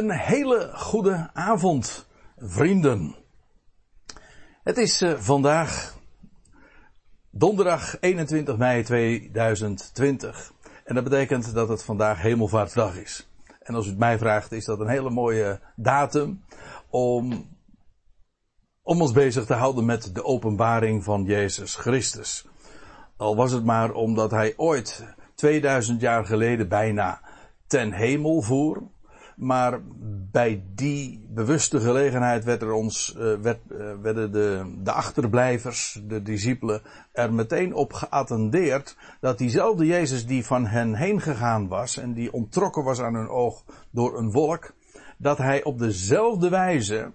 Een hele goede avond, vrienden. Het is uh, vandaag donderdag 21 mei 2020. En dat betekent dat het vandaag Hemelvaartsdag is. En als u het mij vraagt, is dat een hele mooie datum om, om ons bezig te houden met de openbaring van Jezus Christus. Al was het maar omdat hij ooit 2000 jaar geleden bijna ten hemel voer. Maar bij die bewuste gelegenheid werd er ons, uh, werd, uh, werden de, de achterblijvers, de discipelen, er meteen op geattendeerd dat diezelfde Jezus die van hen heen gegaan was en die ontrokken was aan hun oog door een wolk, dat hij op dezelfde wijze,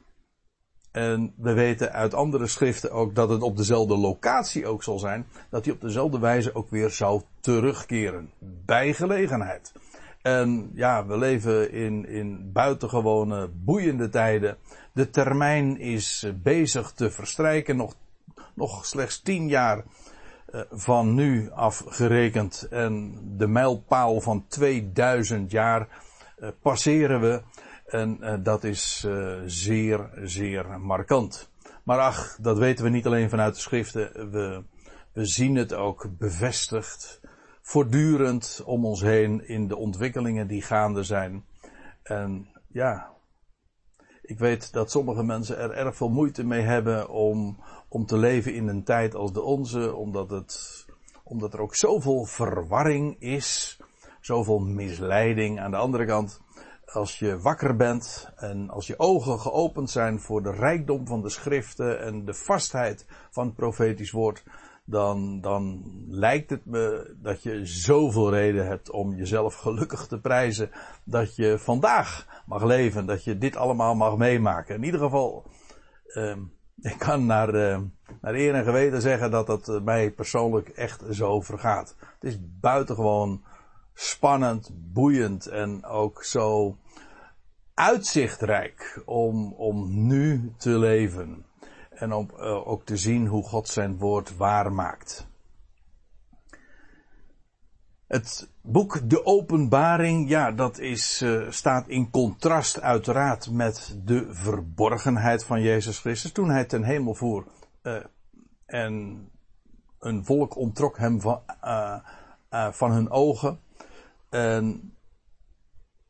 en we weten uit andere schriften ook dat het op dezelfde locatie ook zal zijn, dat hij op dezelfde wijze ook weer zou terugkeren. Bij gelegenheid. En ja, we leven in, in buitengewone boeiende tijden. De termijn is bezig te verstrijken. Nog, nog slechts tien jaar uh, van nu afgerekend. En de mijlpaal van 2000 jaar uh, passeren we. En dat is zeer, zeer markant. Maar ach, dat weten we niet alleen vanuit de schriften. We, we zien het ook bevestigd voortdurend om ons heen in de ontwikkelingen die gaande zijn. En ja, ik weet dat sommige mensen er erg veel moeite mee hebben om, om te leven in een tijd als de onze, omdat, het, omdat er ook zoveel verwarring is, zoveel misleiding. Aan de andere kant, als je wakker bent en als je ogen geopend zijn voor de rijkdom van de schriften en de vastheid van het profetisch woord, dan, dan lijkt het me dat je zoveel reden hebt om jezelf gelukkig te prijzen dat je vandaag mag leven, dat je dit allemaal mag meemaken. In ieder geval, uh, ik kan naar, uh, naar eer en geweten zeggen dat dat eh, mij persoonlijk echt zo vergaat. Het is buitengewoon spannend, boeiend en ook zo uitzichtrijk om, om nu te leven en om uh, ook te zien hoe God zijn woord waar maakt. Het boek De Openbaring, ja, dat is, uh, staat in contrast uiteraard met de verborgenheid van Jezus Christus toen hij ten hemel voer. Uh, en een volk ontrok hem van, van hun ogen. En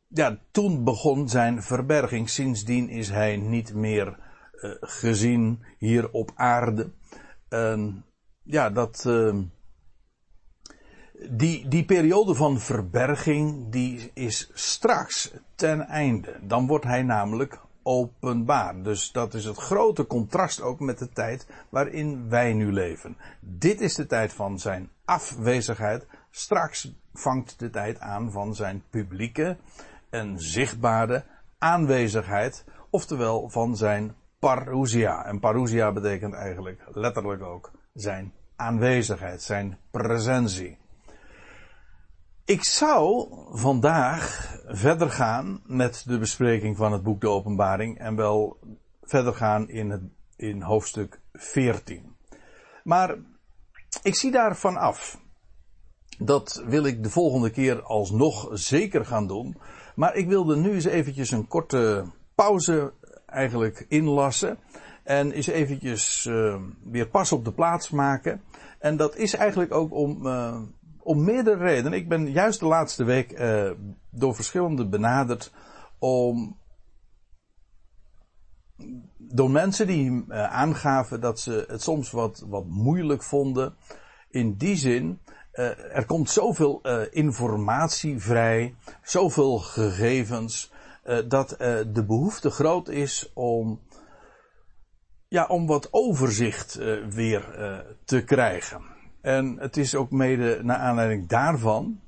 ja, toen begon zijn verberging. Sindsdien is hij niet meer uh, gezien hier op aarde. Uh, ja, dat. Uh, die, die periode van verberging, die is straks ten einde. Dan wordt hij namelijk openbaar. Dus dat is het grote contrast ook met de tijd waarin wij nu leven. Dit is de tijd van zijn afwezigheid. Straks vangt de tijd aan van zijn publieke en zichtbare aanwezigheid. Oftewel van zijn parousia. En parousia betekent eigenlijk letterlijk ook zijn aanwezigheid, zijn presentie. Ik zou vandaag verder gaan met de bespreking van het boek De Openbaring en wel verder gaan in, het, in hoofdstuk 14. Maar ik zie daarvan af. Dat wil ik de volgende keer alsnog zeker gaan doen. Maar ik wilde nu eens eventjes een korte pauze eigenlijk inlassen. En eens eventjes uh, weer pas op de plaats maken. En dat is eigenlijk ook om, uh, om meerdere redenen. Ik ben juist de laatste week uh, door verschillende benaderd om. Door mensen die aangaven dat ze het soms wat, wat moeilijk vonden. In die zin, er komt zoveel informatie vrij, zoveel gegevens dat uh, de behoefte groot is om, ja, om wat overzicht uh, weer te krijgen. En het is ook mede naar aanleiding daarvan.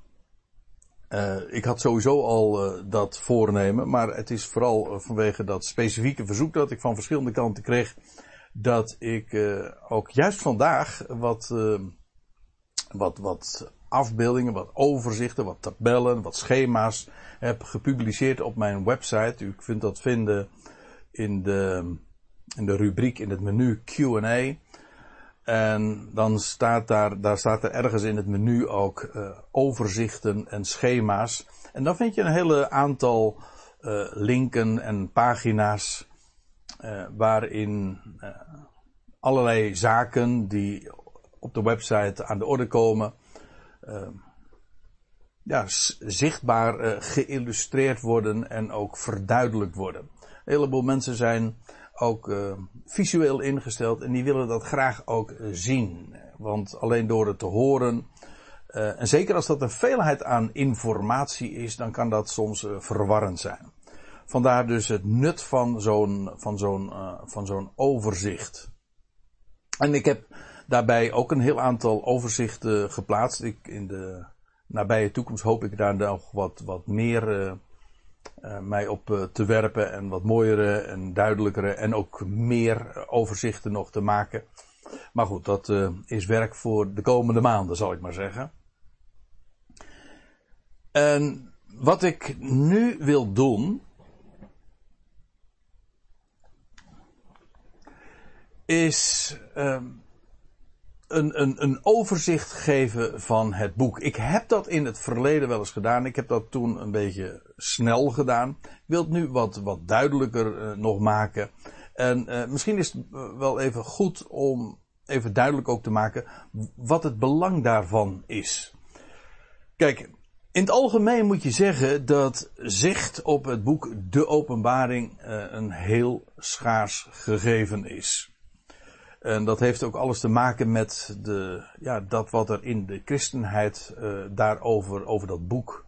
ik had sowieso al dat voornemen, maar het is vooral vanwege dat specifieke verzoek dat ik van verschillende kanten kreeg, dat ik ook juist vandaag wat, wat, wat afbeeldingen, wat overzichten, wat tabellen, wat schema's heb gepubliceerd op mijn website. U kunt dat vinden in de, in de rubriek in het menu Q&A. En dan staat daar, daar staat er ergens in het menu ook uh, overzichten en schema's. En dan vind je een hele aantal uh, linken en pagina's waarin allerlei zaken die op de website aan de orde komen, ja, zichtbaar geïllustreerd worden en ook verduidelijkt worden. Een heleboel mensen zijn ook visueel ingesteld en die willen dat graag ook zien. Want alleen door het te horen uh, en zeker als dat een veelheid aan informatie is, dan kan dat soms verwarrend zijn. Vandaar dus het nut van zo'n, van zo'n, van zo'n overzicht. En ik heb daarbij ook een heel aantal overzichten geplaatst. Ik, in de nabije toekomst hoop ik daar nog wat, wat meer mij op te werpen en wat mooiere en duidelijkere en ook meer overzichten nog te maken. Maar goed, dat is werk voor de komende maanden, zal ik maar zeggen. En wat ik nu wil doen. Is um, een, een, een overzicht geven van het boek. Ik heb dat in het verleden wel eens gedaan. Ik heb dat toen een beetje snel gedaan. Ik wil het nu wat, wat duidelijker uh, nog maken. En uh, misschien is het wel even goed om even duidelijk ook te maken wat het belang daarvan is. Kijk, in het algemeen moet je zeggen dat zicht op het boek De Openbaring een heel schaars gegeven is. En dat heeft ook alles te maken met de, ja, dat wat er in de christenheid uh, daarover, over dat boek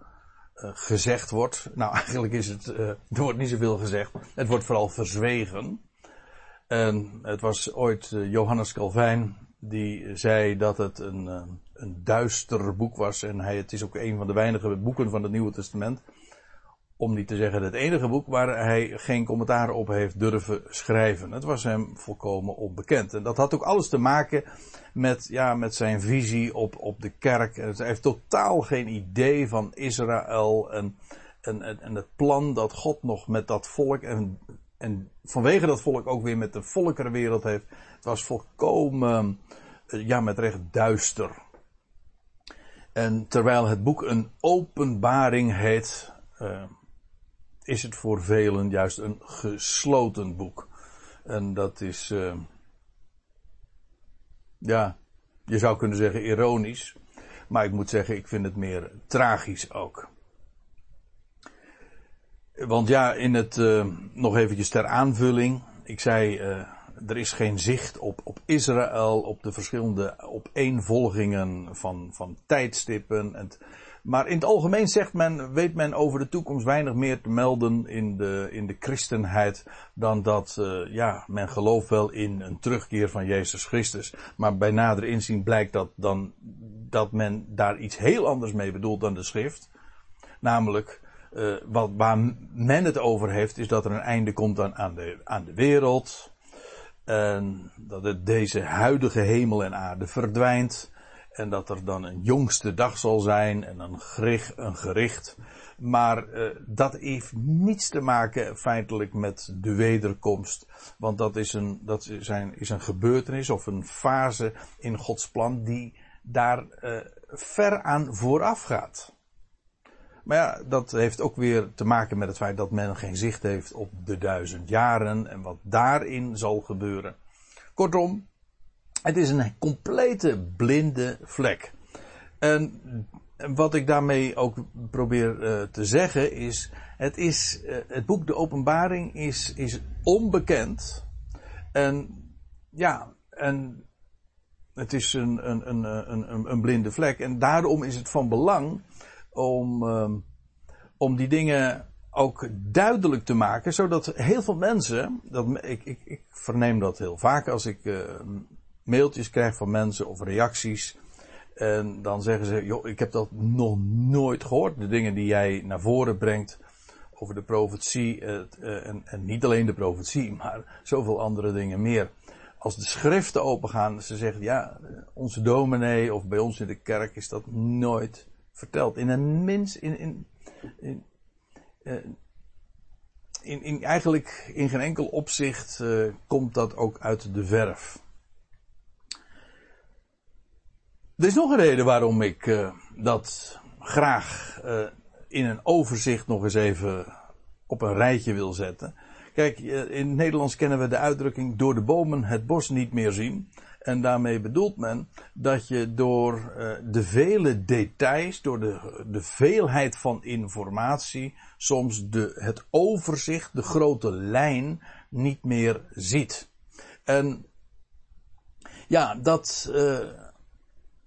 uh, gezegd wordt. Nou, eigenlijk is het, er wordt niet zoveel gezegd. Het wordt vooral verzwegen. En het was ooit Johannes Calvijn die zei dat het een, een duister boek was. En hij, het is ook een van de weinige boeken van het Nieuwe Testament. Om niet te zeggen het enige boek waar hij geen commentaar op heeft durven schrijven. Het was hem volkomen onbekend. En dat had ook alles te maken met, ja, met zijn visie op, op de kerk. Hij heeft totaal geen idee van Israël en, en, en het plan dat God nog met dat volk en, en vanwege dat volk ook weer met de volkerenwereld heeft. Het was volkomen, ja, met recht duister. En terwijl het boek een openbaring heet, uh, is het voor velen juist een gesloten boek. En dat is, uh, ja, je zou kunnen zeggen ironisch. Maar ik moet zeggen, ik vind het meer tragisch ook. Want ja, in het, uh, nog eventjes ter aanvulling. Ik zei, er is geen zicht op, op Israël, op de verschillende opeenvolgingen van, van tijdstippen. En maar in het algemeen zegt men, weet men over de toekomst weinig meer te melden in de, in de christenheid dan dat, uh, ja, men gelooft wel in een terugkeer van Jezus Christus. Maar bij nader inzien blijkt dat dan, dat men daar iets heel anders mee bedoelt dan de schrift. Namelijk, uh, wat, waar men het over heeft, is dat er een einde komt aan, aan, de, aan de wereld. En dat het deze huidige hemel en aarde verdwijnt. En dat er dan een jongste dag zal zijn en een gericht. Een gericht. Maar uh, dat heeft niets te maken feitelijk met de wederkomst. Want dat is een, dat een, is een gebeurtenis of een fase in Gods plan die daar uh, ver aan vooraf gaat. Maar ja, dat heeft ook weer te maken met het feit dat men geen zicht heeft op de duizend jaren en wat daarin zal gebeuren. Kortom, het is een complete blinde vlek. En wat ik daarmee ook probeer uh, te zeggen is, het is, uh, het boek De Openbaring is, is onbekend. En ja, en het is een, een, een, een, een blinde vlek. En daarom is het van belang om, um, om die dingen ook duidelijk te maken, zodat heel veel mensen, dat, ik, ik, ik verneem dat heel vaak als ik uh, mailtjes krijg van mensen of reacties. En dan zeggen ze, joh, ik heb dat nog nooit gehoord. De dingen die jij naar voren brengt over de profetie. Uh, en, en niet alleen de profetie, maar zoveel andere dingen meer. Als de schriften opengaan, ze zeggen, ja, onze dominee of bij ons in de kerk is dat nooit verteld. In een mens, in, in, in, uh, in, in, eigenlijk in geen enkel opzicht uh, komt dat ook uit de verf. Er is nog een reden waarom ik uh, dat graag in een overzicht nog eens even op een rijtje wil zetten. Kijk, in het Nederlands kennen we de uitdrukking door de bomen het bos niet meer zien. En daarmee bedoelt men dat je door de vele details, door de, de veelheid van informatie, soms de, het overzicht, de grote lijn niet meer ziet. En ja, dat,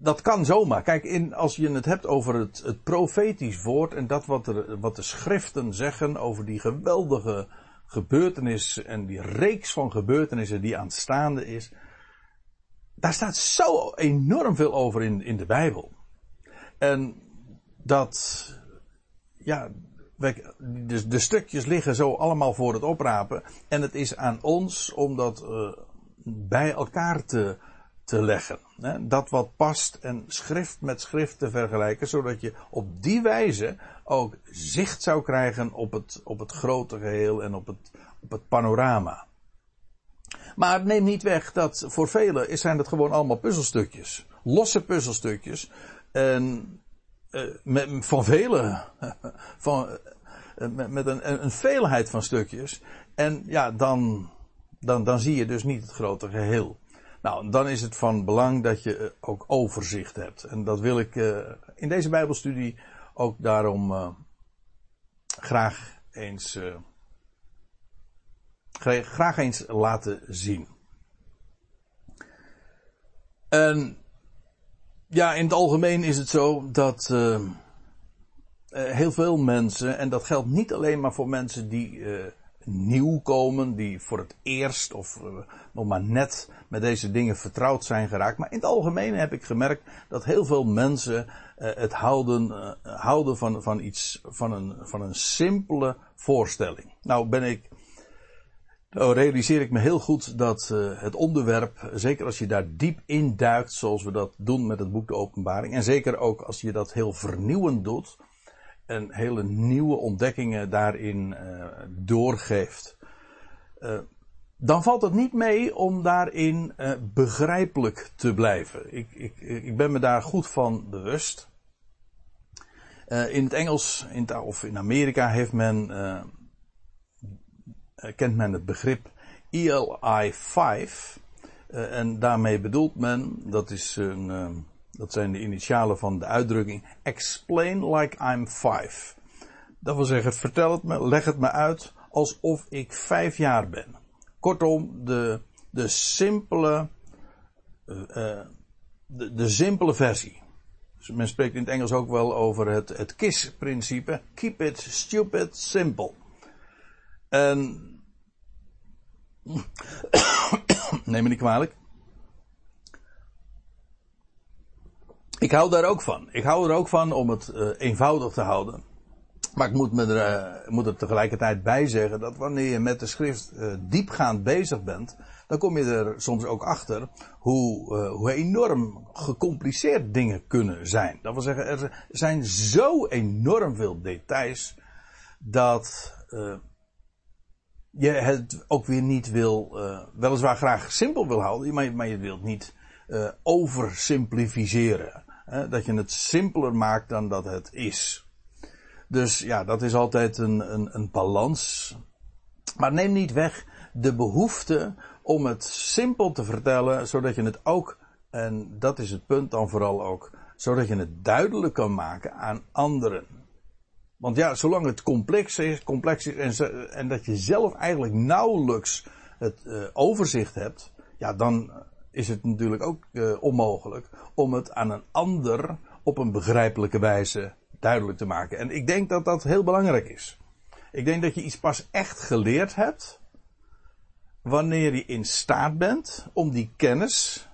dat kan zomaar. Kijk, in, als je het hebt over het, het profetisch woord en dat wat, er, wat de schriften zeggen over die geweldige gebeurtenis en die reeks van gebeurtenissen die aanstaande is. Daar staat zo enorm veel over in, in de Bijbel. En dat, ja, de, de, stukjes liggen zo allemaal voor het oprapen. En het is aan ons om dat uh, bij elkaar te, te leggen. Dat wat past en schrift met schrift te vergelijken, zodat je op die wijze ook zicht zou krijgen op het, op het grote geheel en op het, op het panorama. Maar neem niet weg dat voor velen zijn het gewoon allemaal puzzelstukjes. Losse puzzelstukjes. En met, van velen. Van, met, met een, een veelheid van stukjes. En ja, dan, dan, dan zie je dus niet het grote geheel. Nou, dan is het van belang dat je eh, ook overzicht hebt. En dat wil ik uh, in deze Bijbelstudie ook daarom uh, graag eens, graag eens laten zien. En ja, in het algemeen is het zo dat heel veel mensen, en dat geldt niet alleen maar voor mensen die nieuw komen, die voor het eerst of uh, nog maar net met deze dingen vertrouwd zijn geraakt. Maar in het algemeen heb ik gemerkt dat heel veel mensen uh, het houden, uh, houden van, van iets, van een, van een simpele voorstelling. Nou ben ik, nou realiseer ik me heel goed dat het onderwerp, zeker als je daar diep in duikt, zoals we dat doen met het boek De Openbaring, en zeker ook als je dat heel vernieuwend doet, en hele nieuwe ontdekkingen daarin uh, doorgeeft. Uh, dan valt het niet mee om daarin uh, begrijpelijk te blijven. Ik, ik, ik ben me daar goed van bewust. in het Engels in of in Amerika heeft men, kent men het begrip ELI 5. en daarmee bedoelt men, dat is een dat zijn de initialen van de uitdrukking explain like I'm five. Dat wil zeggen, vertel het me, leg het me uit alsof ik vijf jaar ben. Kortom, de, de simpele, uh, de, de simpele versie. Dus men spreekt in het Engels ook wel over het, het KISS-principe. Keep it stupid simple. En, neem me niet kwalijk. Ik hou daar ook van. Ik hou er ook van om het uh, eenvoudig te houden. Maar ik moet, me er, uh, moet er tegelijkertijd bij zeggen dat wanneer je met de schrift uh, diepgaand bezig bent, dan kom je er soms ook achter hoe, hoe enorm gecompliceerd dingen kunnen zijn. Dat wil zeggen, er zijn zo enorm veel details dat je het ook weer niet wil, weliswaar graag simpel wil houden, maar, maar je wilt niet oversimplificeren dat je het simpeler maakt dan dat het is. Dus ja, dat is altijd een, een, een balans. Maar neem niet weg de behoefte om het simpel te vertellen, zodat je het ook, en dat is het punt dan vooral ook, zodat je het duidelijk kan maken aan anderen. Want ja, zolang het complex is, complex is en, en dat je zelf eigenlijk nauwelijks het uh, overzicht hebt, ja, dan is het natuurlijk ook uh, onmogelijk om het aan een ander op een begrijpelijke wijze duidelijk te maken. En ik denk dat dat heel belangrijk is. Ik denk dat je iets pas echt geleerd hebt wanneer je in staat bent om die kennis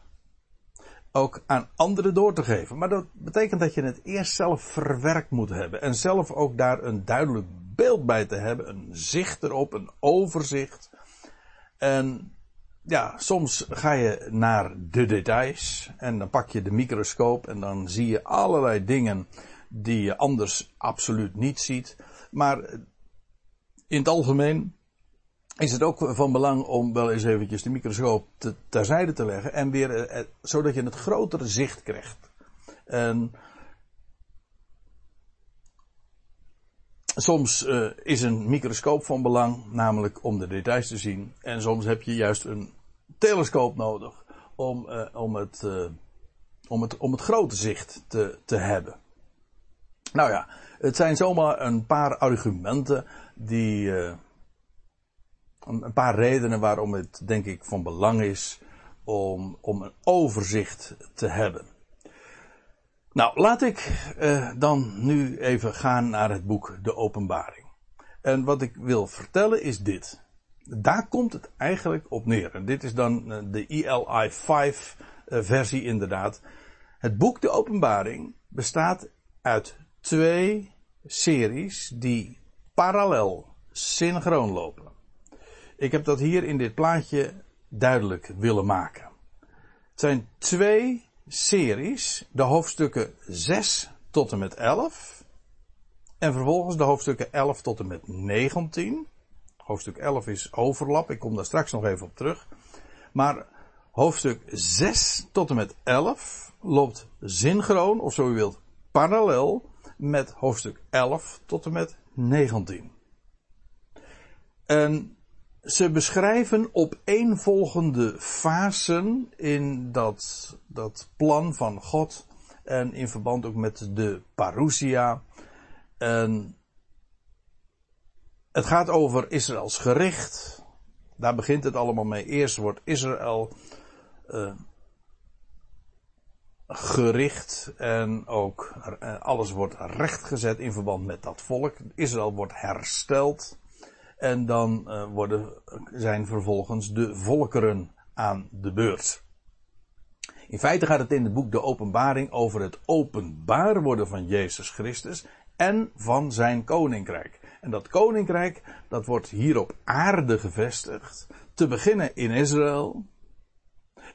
ook aan anderen door te geven. Maar dat betekent dat je het eerst zelf verwerkt moet hebben en zelf ook daar een duidelijk beeld bij te hebben, een zicht erop, een overzicht. En ja, soms ga je naar de details en dan pak je de microscoop en dan zie je allerlei dingen die je anders absoluut niet ziet. Maar in het algemeen is het ook van belang om wel eens eventjes de microscoop te, terzijde te leggen en weer, eh, zodat je het grotere zicht krijgt. En soms uh, is een microscoop van belang, namelijk om de details te zien. En soms heb je juist een telescoop nodig om, uh, om, het, uh, om, het, om het grote zicht te, te hebben. Nou ja, het zijn zomaar een paar argumenten die. een paar redenen waarom het denk ik van belang is om, om een overzicht te hebben. Nou, laat ik dan nu even gaan naar het boek De Openbaring. En wat ik wil vertellen is dit. Daar komt het eigenlijk op neer. En dit is dan uh, de ELI 5 uh, versie inderdaad. Het boek De Openbaring bestaat uit twee series die parallel, synchroon lopen. Ik heb dat hier in dit plaatje duidelijk willen maken. Het zijn twee series, de hoofdstukken 6 tot en met 11. En vervolgens de hoofdstukken 11 tot en met 19. Hoofdstuk 11 is overlap, ik kom daar straks nog even op terug. Maar hoofdstuk 6 tot en met 11 loopt synchroon, of zo u wilt, parallel met hoofdstuk 11 tot en met 19. En ze beschrijven opeenvolgende fasen in dat, dat plan van God. En in verband ook met de parousia. En het gaat over Israëls gericht. Daar begint het allemaal mee. Eerst wordt Israël uh, gericht en ook uh, alles wordt rechtgezet in verband met dat volk. Israël wordt hersteld. En dan uh, worden, zijn vervolgens de volkeren aan de beurt. In feite gaat het in het boek De Openbaring over het openbaar worden van Jezus Christus en van zijn koninkrijk. En dat koninkrijk, dat wordt hier op aarde gevestigd, te beginnen in Israël.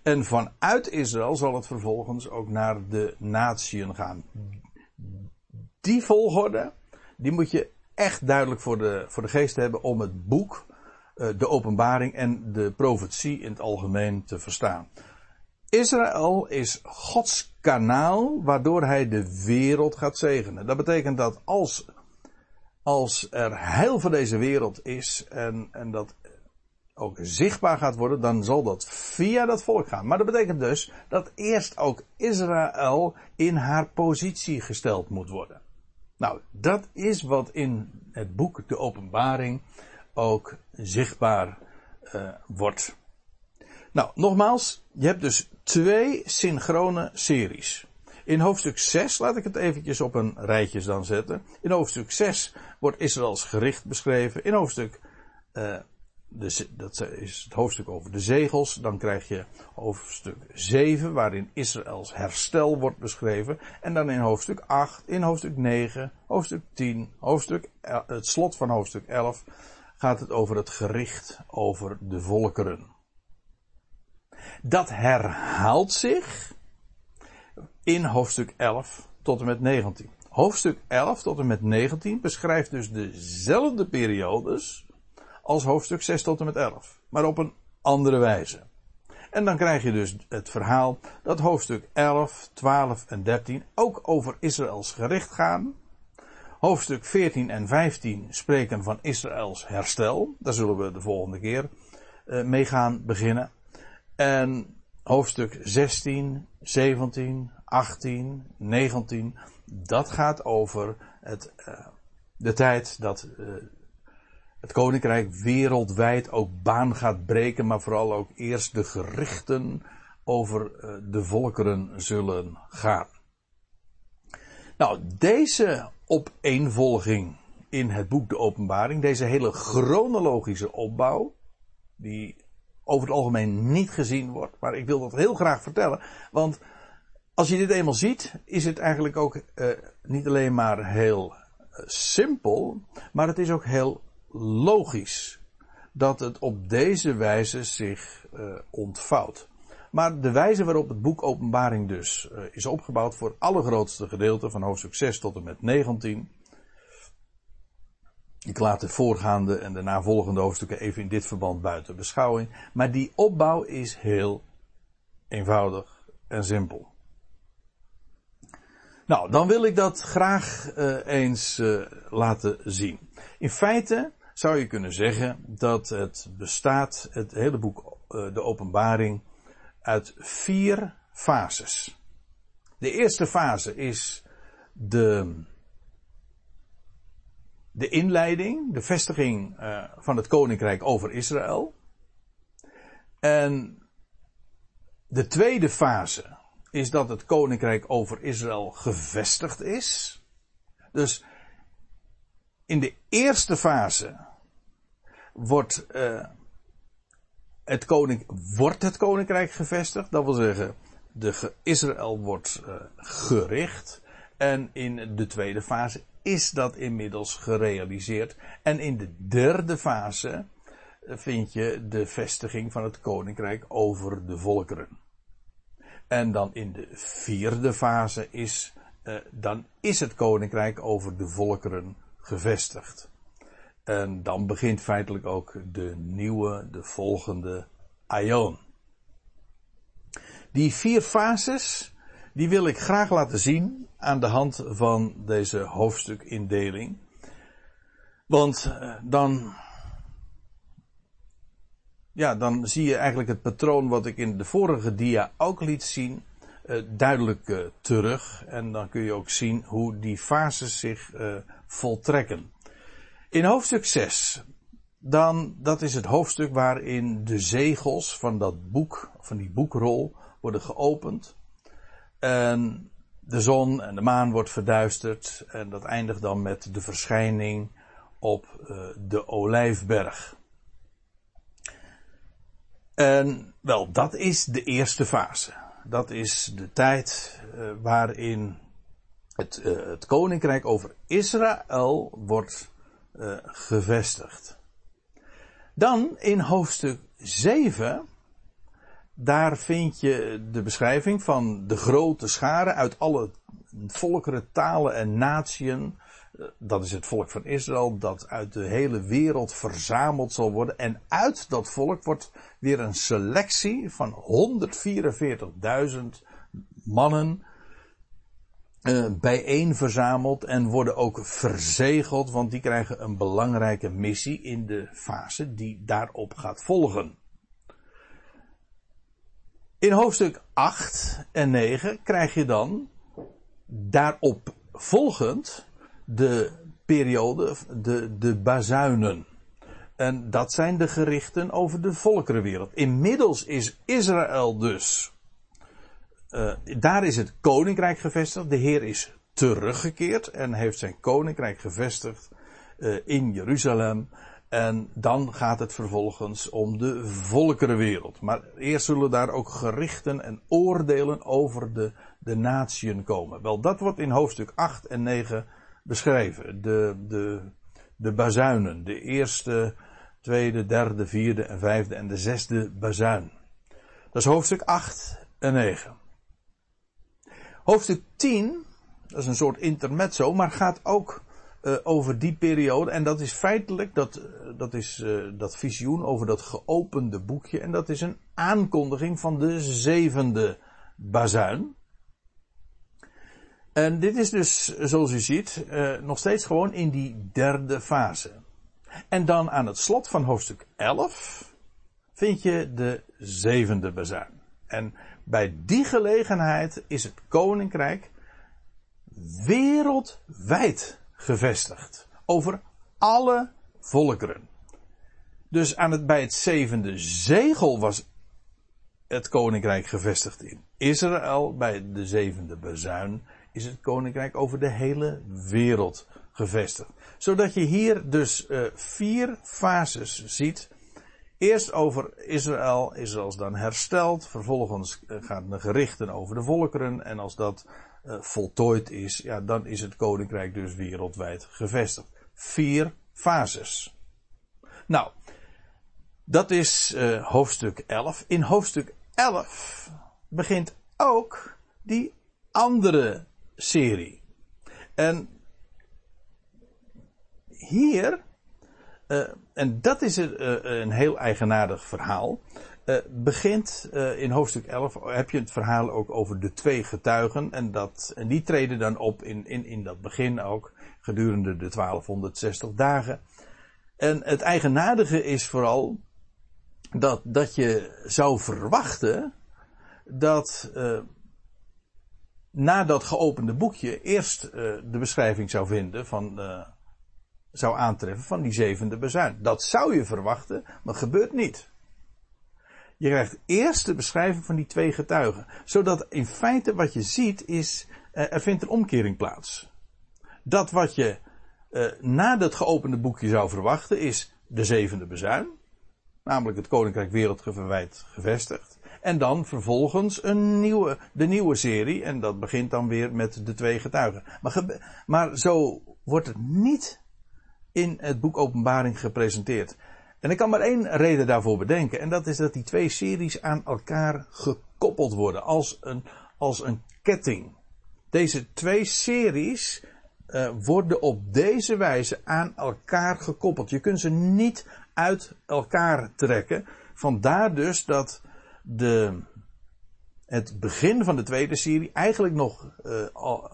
En vanuit Israël zal het vervolgens ook naar de natieën gaan. Die volgorde, die moet je echt duidelijk voor de, voor de geest hebben om het boek, uh, de openbaring en de profetie in het algemeen te verstaan. Israël is Gods kanaal waardoor hij de wereld gaat zegenen. Dat betekent dat als, als er heil van deze wereld is en, en dat ook zichtbaar gaat worden, dan zal dat via dat volk gaan. Maar dat betekent dus dat eerst ook Israël in haar positie gesteld moet worden. Nou, dat is wat in het boek De Openbaring ook zichtbaar uh, wordt. Nou, nogmaals, je hebt dus twee synchrone series. In hoofdstuk 6, laat ik het eventjes op een rijtje dan zetten. In hoofdstuk 6 wordt Israëls gericht beschreven. In hoofdstuk uh, de, dat is het hoofdstuk over de zegels. Dan krijg je hoofdstuk 7, waarin Israëls herstel wordt beschreven. En dan in hoofdstuk 8, in hoofdstuk 9, hoofdstuk 10, hoofdstuk, het slot van hoofdstuk 11 gaat het over het gericht over de volkeren. Dat herhaalt zich in hoofdstuk 11 tot en met 19. Hoofdstuk 11 tot en met 19 beschrijft dus dezelfde periodes als hoofdstuk 6 tot en met 11. Maar op een andere wijze. En dan krijg je dus het verhaal dat hoofdstuk 11, 12 en 13 ook over Israëls gericht gaan. Hoofdstuk 14 en 15 spreken van Israëls herstel. Daar zullen we de volgende keer uh, mee gaan beginnen. En hoofdstuk 16, 17, 18, 19, dat gaat over het, uh, de tijd dat uh, het koninkrijk wereldwijd ook baan gaat breken, maar vooral ook eerst de gerichten over eh, de volkeren zullen gaan. Nou, deze opeenvolging in het boek De Openbaring, deze hele chronologische opbouw, die over het algemeen niet gezien wordt, maar ik wil dat heel graag vertellen, want als je dit eenmaal ziet, is het eigenlijk ook uh, niet alleen maar heel uh, simpel, maar het is ook heel logisch dat het op deze wijze zich uh, ontvouwt. Maar de wijze waarop het boek Openbaring dus is opgebouwd voor het allergrootste gedeelte van hoofdstuk 6 tot en met 19. Ik laat de voorgaande en de navolgende hoofdstukken even in dit verband buiten beschouwing. Maar die opbouw is heel eenvoudig en simpel. Nou, dan wil ik dat graag uh, eens uh, laten zien. In feite zou je kunnen zeggen dat het bestaat, het hele boek uh, de Openbaring, uit vier fases. De eerste fase is de, de inleiding, de vestiging van het koninkrijk over Israël. En de tweede fase is dat het koninkrijk over Israël gevestigd is. Dus in de eerste fase wordt, uh, het, koning, wordt het koninkrijk gevestigd. Dat wil zeggen, de Israël wordt uh, gericht. En in de tweede fase is dat inmiddels gerealiseerd. En in de derde fase eh, vind je de vestiging van het koninkrijk over de volkeren. En dan in de vierde fase is, uh, dan is het koninkrijk over de volkeren gevestigd. En dan begint feitelijk ook de nieuwe, de volgende Aion. Die vier fases, die wil ik graag laten zien aan de hand van deze hoofdstukindeling. Want uh, dan ja, dan zie je eigenlijk het patroon wat ik in de vorige dia ook liet zien, uh, duidelijk uh, terug. En dan kun je ook zien hoe die fases zich uh, voltrekken. In hoofdstuk 6, dan, dat is het hoofdstuk waarin de zegels van dat boek, van die boekrol, worden geopend. En de zon en de maan wordt verduisterd. En dat eindigt dan met de verschijning op de olijfberg. En wel, dat is de eerste fase. Dat is de tijd uh, waarin het, uh, het, koninkrijk over Israël wordt uh, gevestigd. Dan in hoofdstuk 7, daar vind je de beschrijving van de grote scharen uit alle volkeren, talen en natieën dat is het volk van Israël, dat uit de hele wereld verzameld zal worden. En uit dat volk wordt weer een selectie van 144.000 mannen uh, bijeen verzameld en worden ook verzegeld, want die krijgen een belangrijke missie in de fase die daarop gaat volgen. In hoofdstuk 8 en 9 krijg je dan daarop volgend de periode, de, de bazuinen. En dat zijn de gerichten over de volkerenwereld. Inmiddels is Israël dus. Uh, daar is het koninkrijk gevestigd. De Heer is teruggekeerd en heeft zijn koninkrijk gevestigd uh, in Jeruzalem. En dan gaat het vervolgens om de volkerenwereld. Maar eerst zullen daar ook gerichten en oordelen over de, de natieën komen. Wel, dat wordt in hoofdstuk 8 en 9 beschreven. De, de, de bazuinen. De eerste, tweede, derde, vierde en vijfde en de zesde bazuin. Dat is hoofdstuk 8 en 9. Hoofdstuk 10, dat is een soort intermezzo, maar gaat ook uh, over die periode. En dat is feitelijk, dat, dat is uh, dat visioen over dat geopende boekje. En dat is een aankondiging van de zevende bazuin. En dit is dus, zoals u ziet, uh, nog steeds gewoon in die derde fase. En dan aan het slot van hoofdstuk 11 vind je de zevende bazuin. En bij die gelegenheid is het koninkrijk wereldwijd gevestigd. Over alle volkeren. Dus aan het, bij het zevende zegel was het koninkrijk gevestigd in Israël. Bij de zevende bazuin is het koninkrijk over de hele wereld gevestigd. Zodat je hier dus uh, vier fases ziet. Eerst over Israël, Israël is dan hersteld. Vervolgens uh, gaan de gerichten over de volkeren. En als dat uh, voltooid is, ja, dan is het koninkrijk dus wereldwijd gevestigd. Vier fases. Nou, dat is hoofdstuk 11. In hoofdstuk 11 begint ook die andere serie. En hier, uh, en dat is een, uh, een heel eigenaardig verhaal. uh, begint in hoofdstuk 11, heb je het verhaal ook over de twee getuigen. En, dat, en die treden dan op in, in, in dat begin ook, gedurende de 1260 dagen. En het eigenaardige is vooral dat, dat je zou verwachten dat na dat geopende boekje eerst de beschrijving zou vinden van, zou aantreffen van die zevende bezuin. Dat zou je verwachten, maar gebeurt niet. Je krijgt eerst de beschrijving van die twee getuigen. Zodat in feite wat je ziet is, uh, er vindt een omkering plaats. Dat wat je uh, na dat geopende boekje zou verwachten is de zevende bezuin. Namelijk het Koninkrijk Wereldgeverwijd gevestigd. En dan vervolgens een nieuwe, de nieuwe serie. En dat begint dan weer met de twee getuigen. Maar, maar zo wordt het niet in het boek Openbaring gepresenteerd. En ik kan maar één reden daarvoor bedenken. En dat is dat die twee series aan elkaar gekoppeld worden. Als een, als een ketting. Deze twee series uh, worden op deze wijze aan elkaar gekoppeld. Je kunt ze niet uit elkaar trekken. Vandaar dus dat de, het begin van de tweede serie eigenlijk nog uh,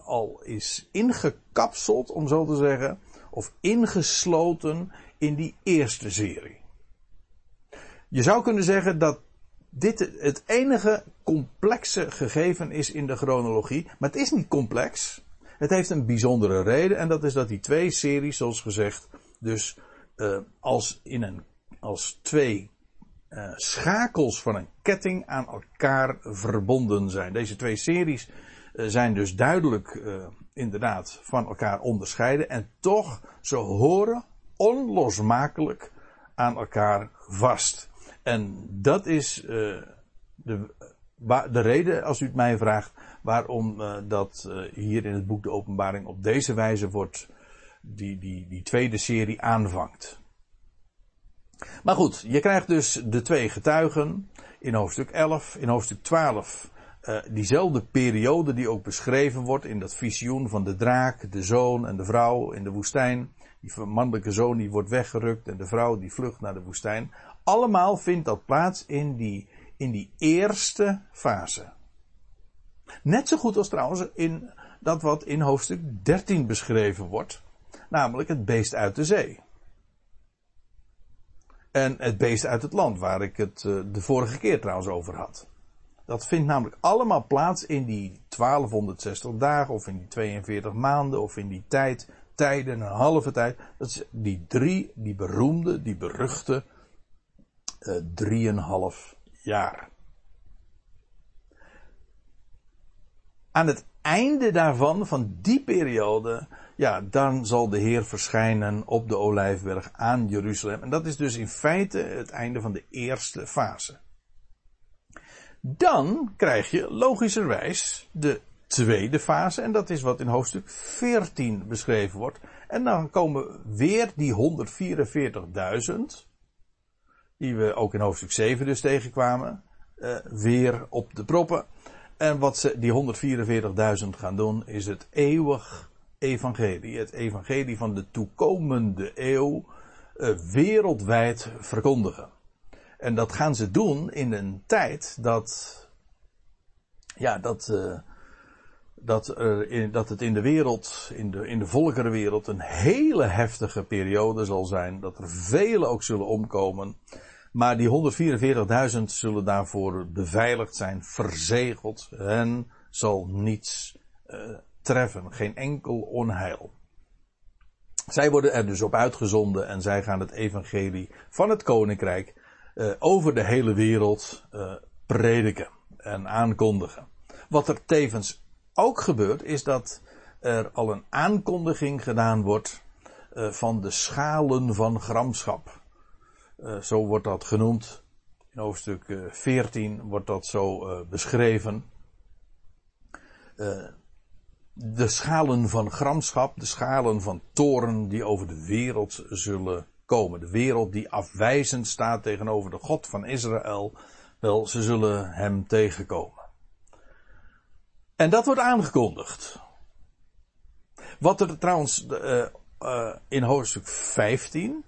al, is ingekapseld, om zo te zeggen of ingesloten in die eerste serie. Je zou kunnen zeggen dat dit het enige complexe gegeven is in de chronologie, maar het is niet complex. Het heeft een bijzondere reden en dat is dat die twee series, zoals gezegd, dus uh, als in een als twee uh, schakels van een ketting aan elkaar verbonden zijn. Deze twee series uh, zijn dus duidelijk inderdaad van elkaar onderscheiden en toch, ze horen onlosmakelijk aan elkaar vast. En dat is de, de reden, als u het mij vraagt, waarom dat hier in het boek De Openbaring op deze wijze wordt, die, die, die tweede serie aanvangt. Maar goed, je krijgt dus de twee getuigen in hoofdstuk 11, in hoofdstuk 12 uh, diezelfde periode die ook beschreven wordt in dat visioen van de draak, de zoon en de vrouw in de woestijn. Die mannelijke zoon die wordt weggerukt en de vrouw die vlucht naar de woestijn. Allemaal vindt dat plaats in die, in die eerste fase. Net zo goed als trouwens in dat wat in hoofdstuk 13 beschreven wordt. Namelijk het beest uit de zee. En het beest uit het land, waar ik het uh, de vorige keer trouwens over had. Dat vindt namelijk allemaal plaats in die 1260 dagen, of in die 42 maanden, of in die tijd, tijden, een halve tijd. Dat is die drie, die beroemde, die beruchte, uh, drieënhalf jaar. Aan het einde daarvan, van die periode, ja, dan zal de Heer verschijnen op de Olijfberg aan Jeruzalem. En dat is dus in feite het einde van de eerste fase. Dan krijg je logischerwijs de tweede fase. En dat is wat in hoofdstuk 14 beschreven wordt. En dan komen weer die 144.000. Die we ook in hoofdstuk 7 dus tegenkwamen. Uh, weer op de proppen. En wat ze, die 144.000 gaan doen, is het eeuwig evangelie. Het evangelie van de toekomende eeuw uh, wereldwijd verkondigen. En dat gaan ze doen in een tijd dat, ja, dat, uh, dat, uh, in, dat het in de wereld, in de, in de volkerenwereld, een hele heftige periode zal zijn. Dat er velen ook zullen omkomen. Maar die 144.000 zullen daarvoor beveiligd zijn, verzegeld. En zal niets treffen, geen enkel onheil. Zij worden er dus op uitgezonden en zij gaan het evangelie van het koninkrijk uh, over de hele wereld uh, prediken en aankondigen. Wat er tevens ook gebeurt, is dat er al een aankondiging gedaan wordt uh, van de schalen van gramschap. zo wordt dat genoemd. In hoofdstuk 14 wordt dat zo beschreven. De schalen van gramschap, de schalen van toren die over de wereld zullen komen. De wereld die afwijzend staat tegenover de God van Israël. Wel, ze zullen hem tegenkomen. En dat wordt aangekondigd. Wat er trouwens uh, uh, in hoofdstuk 15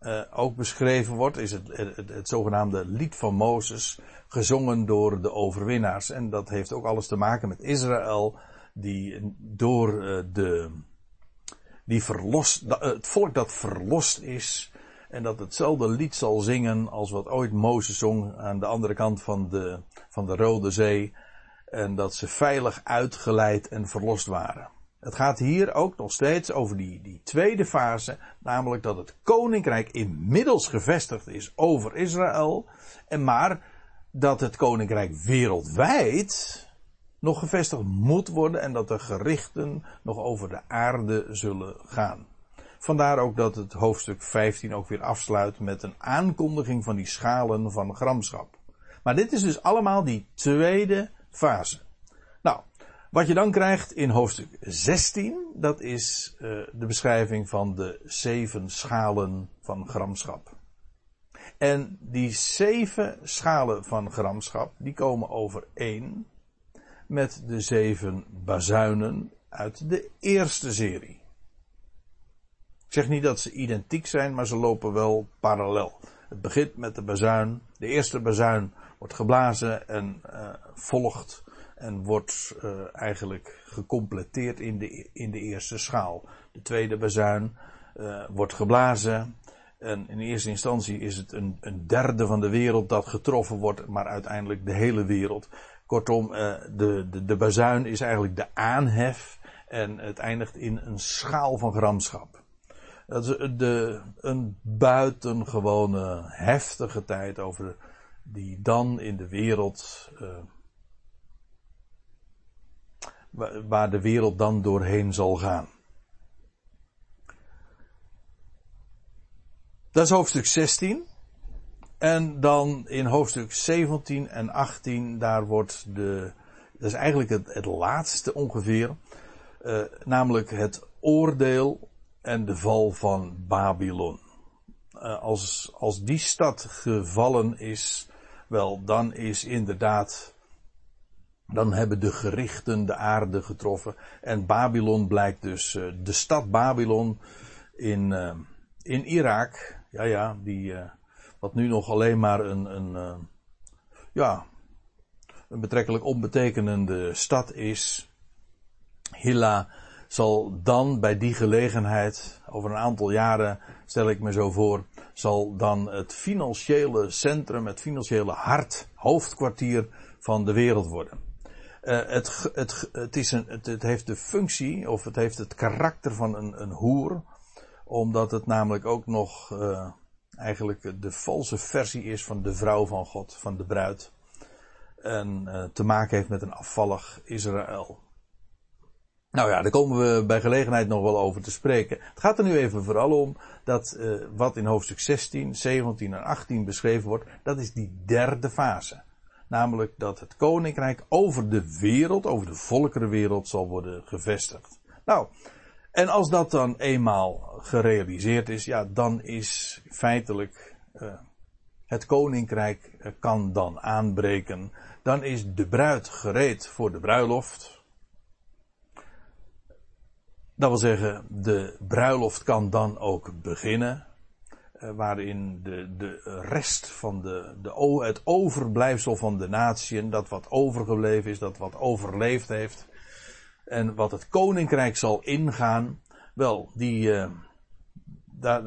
uh, ook beschreven wordt, is het, het, zogenaamde lied van Mozes, gezongen door de overwinnaars. En dat heeft ook alles te maken met Israël, die door uh, de, die verlost, het volk dat verlost is, en dat hetzelfde lied zal zingen als wat ooit Mozes zong aan de andere kant van de, van de Rode Zee. En dat ze veilig uitgeleid en verlost waren. Het gaat hier ook nog steeds over die, die tweede fase, namelijk dat het koninkrijk inmiddels gevestigd is over Israël, en maar dat het koninkrijk wereldwijd nog gevestigd moet worden en dat de gerichten nog over de aarde zullen gaan. Vandaar ook dat het hoofdstuk 15 ook weer afsluit met een aankondiging van die schalen van gramschap. Maar dit is dus allemaal die tweede fase. Nou, wat je dan krijgt in hoofdstuk 16, dat is uh, de beschrijving van de zeven schalen van gramschap. En die zeven schalen van gramschap, die komen overeen met de zeven bazuinen uit de eerste serie. Ik zeg niet dat ze identiek zijn, maar ze lopen wel parallel. Het begint met de bazuin. De eerste bazuin wordt geblazen en uh, volgt en wordt uh, eigenlijk gecompleteerd in de, in de eerste schaal. De tweede bazuin uh, wordt geblazen. En in eerste instantie is het een, een, derde van de wereld dat getroffen wordt, maar uiteindelijk de hele wereld. Kortom, uh, de, de, de bazuin is eigenlijk de aanhef en het eindigt in een schaal van gramschap. Dat is de, een buitengewone heftige tijd over die dan in de wereld waar de wereld dan doorheen zal gaan. Dat is hoofdstuk 16. En dan in hoofdstuk 17 en 18, daar wordt de, dat is eigenlijk het, het laatste ongeveer, uh, namelijk het oordeel en de val van Babylon. Uh, als, als die stad gevallen is, wel, dan is inderdaad dan hebben de gerichten de aarde getroffen. En Babylon blijkt dus, uh, de stad Babylon in, in Irak. Ja, ja, die, wat nu nog alleen maar een, een ja, een betrekkelijk onbetekenende stad is. Hilla zal dan bij die gelegenheid, over een aantal jaren, stel ik me zo voor, zal dan het financiële centrum, het financiële hart, hoofdkwartier van de wereld worden. Uh, het, het, het, is een, het, het, heeft de functie, of het heeft het karakter van een, een hoer, omdat het namelijk ook nog uh, eigenlijk de valse versie is van de vrouw van God, van de bruid. En uh, te maken heeft met een afvallig Israël. Nou ja, daar komen we bij gelegenheid nog wel over te spreken. Het gaat er nu even vooral om dat wat in hoofdstuk 16, 17 en 18 beschreven wordt, dat is die derde fase. Namelijk dat het koninkrijk over de wereld, over de volkerenwereld zal worden gevestigd. Nou, en als dat dan eenmaal gerealiseerd is, ja, dan is feitelijk uh, het koninkrijk uh, kan dan aanbreken. Dan is de bruid gereed voor de bruiloft. Dat wil zeggen, de bruiloft kan dan ook beginnen. Eh, waarin de, de rest van de, de, het overblijfsel van de natieën, dat wat overgebleven is, dat wat overleefd heeft, en wat het koninkrijk zal ingaan, wel, die, uh,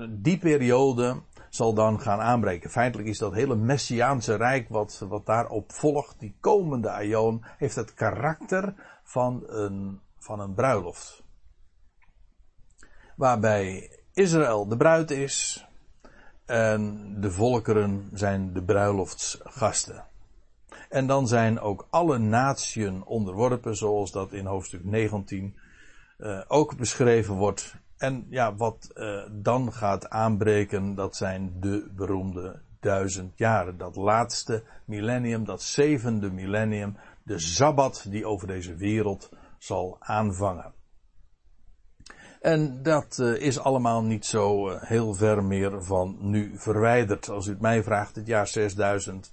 die periode zal dan gaan aanbreken. Feitelijk is dat hele Messiaanse rijk wat, wat daarop volgt, die komende aion, heeft het karakter van een, van een bruiloft. Waarbij Israël de bruid is, en de volkeren zijn de bruiloftsgasten. En dan zijn ook alle natieën onderworpen, zoals dat in hoofdstuk 19 uh, eh, ook beschreven wordt. En ja, wat uh, dan gaat aanbreken, dat zijn de beroemde duizend jaren. Dat laatste millennium, dat zevende millennium, de Sabbat die over deze wereld zal aanvangen. En dat uh, is allemaal niet zo heel ver meer van nu verwijderd. Als u het mij vraagt, het jaar 6000,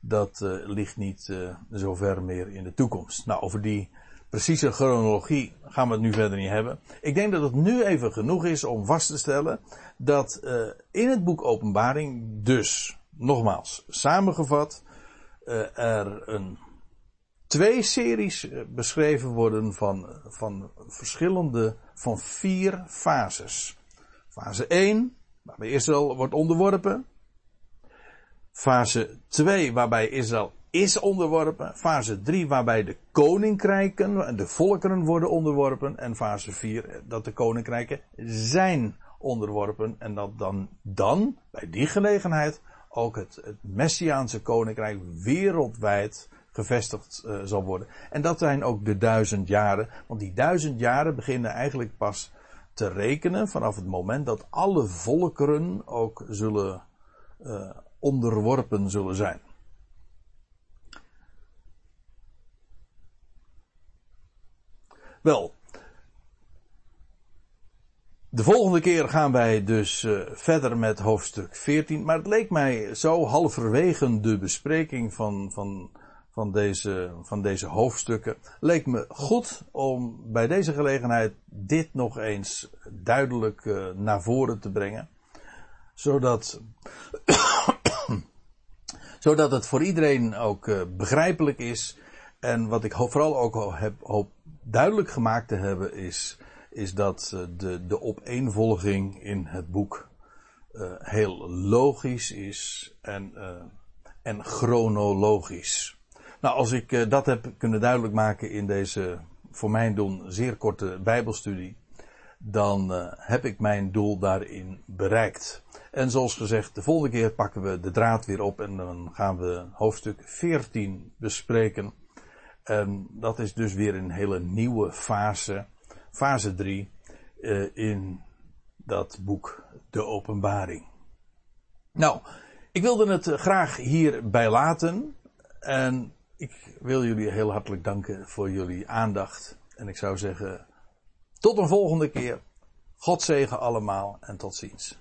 dat uh, ligt niet zo ver meer in de toekomst. Nou, over die precieze chronologie gaan we het nu verder niet hebben. Ik denk dat het nu even genoeg is om vast te stellen dat uh, in het boek Openbaring dus, nogmaals, samengevat, uh, er een, twee series beschreven worden van, van verschillende, van vier fases. Fase 1, waarbij Israël wordt onderworpen. Fase 2, waarbij Israël is onderworpen. Fase 3 waarbij de koninkrijken en de volkeren worden onderworpen. En fase 4 dat de koninkrijken zijn onderworpen. En dat dan, dan bij die gelegenheid ook het, Messiaanse koninkrijk wereldwijd gevestigd uh, zal worden. En dat zijn ook de duizend jaren. Want die duizend jaren beginnen eigenlijk pas te rekenen vanaf het moment dat alle volkeren ook zullen uh, onderworpen zullen zijn. Wel, de volgende keer gaan wij dus uh, verder met hoofdstuk 14. Maar het leek mij zo halverwege de bespreking van, van, van, deze, van deze hoofdstukken. Leek me goed om bij deze gelegenheid dit nog eens duidelijk uh, naar voren te brengen. Zodat, zodat het voor iedereen ook uh, begrijpelijk is. En wat ik vooral ook heb, hoop duidelijk gemaakt te hebben is, is dat uh, de, de opeenvolging in het boek uh, heel logisch is en, en chronologisch. Nou, als ik dat heb kunnen duidelijk maken in deze, voor mijn doen, zeer korte Bijbelstudie, dan heb ik mijn doel daarin bereikt. En zoals gezegd, de volgende keer pakken we de draad weer op en dan gaan we hoofdstuk 14 bespreken. En dat is dus weer een hele nieuwe fase, fase 3, uh, in dat boek De Openbaring. Nou, ik wilde het graag hierbij laten. En ik wil jullie heel hartelijk danken voor jullie aandacht. En ik zou zeggen, tot een volgende keer. God zegen allemaal en tot ziens.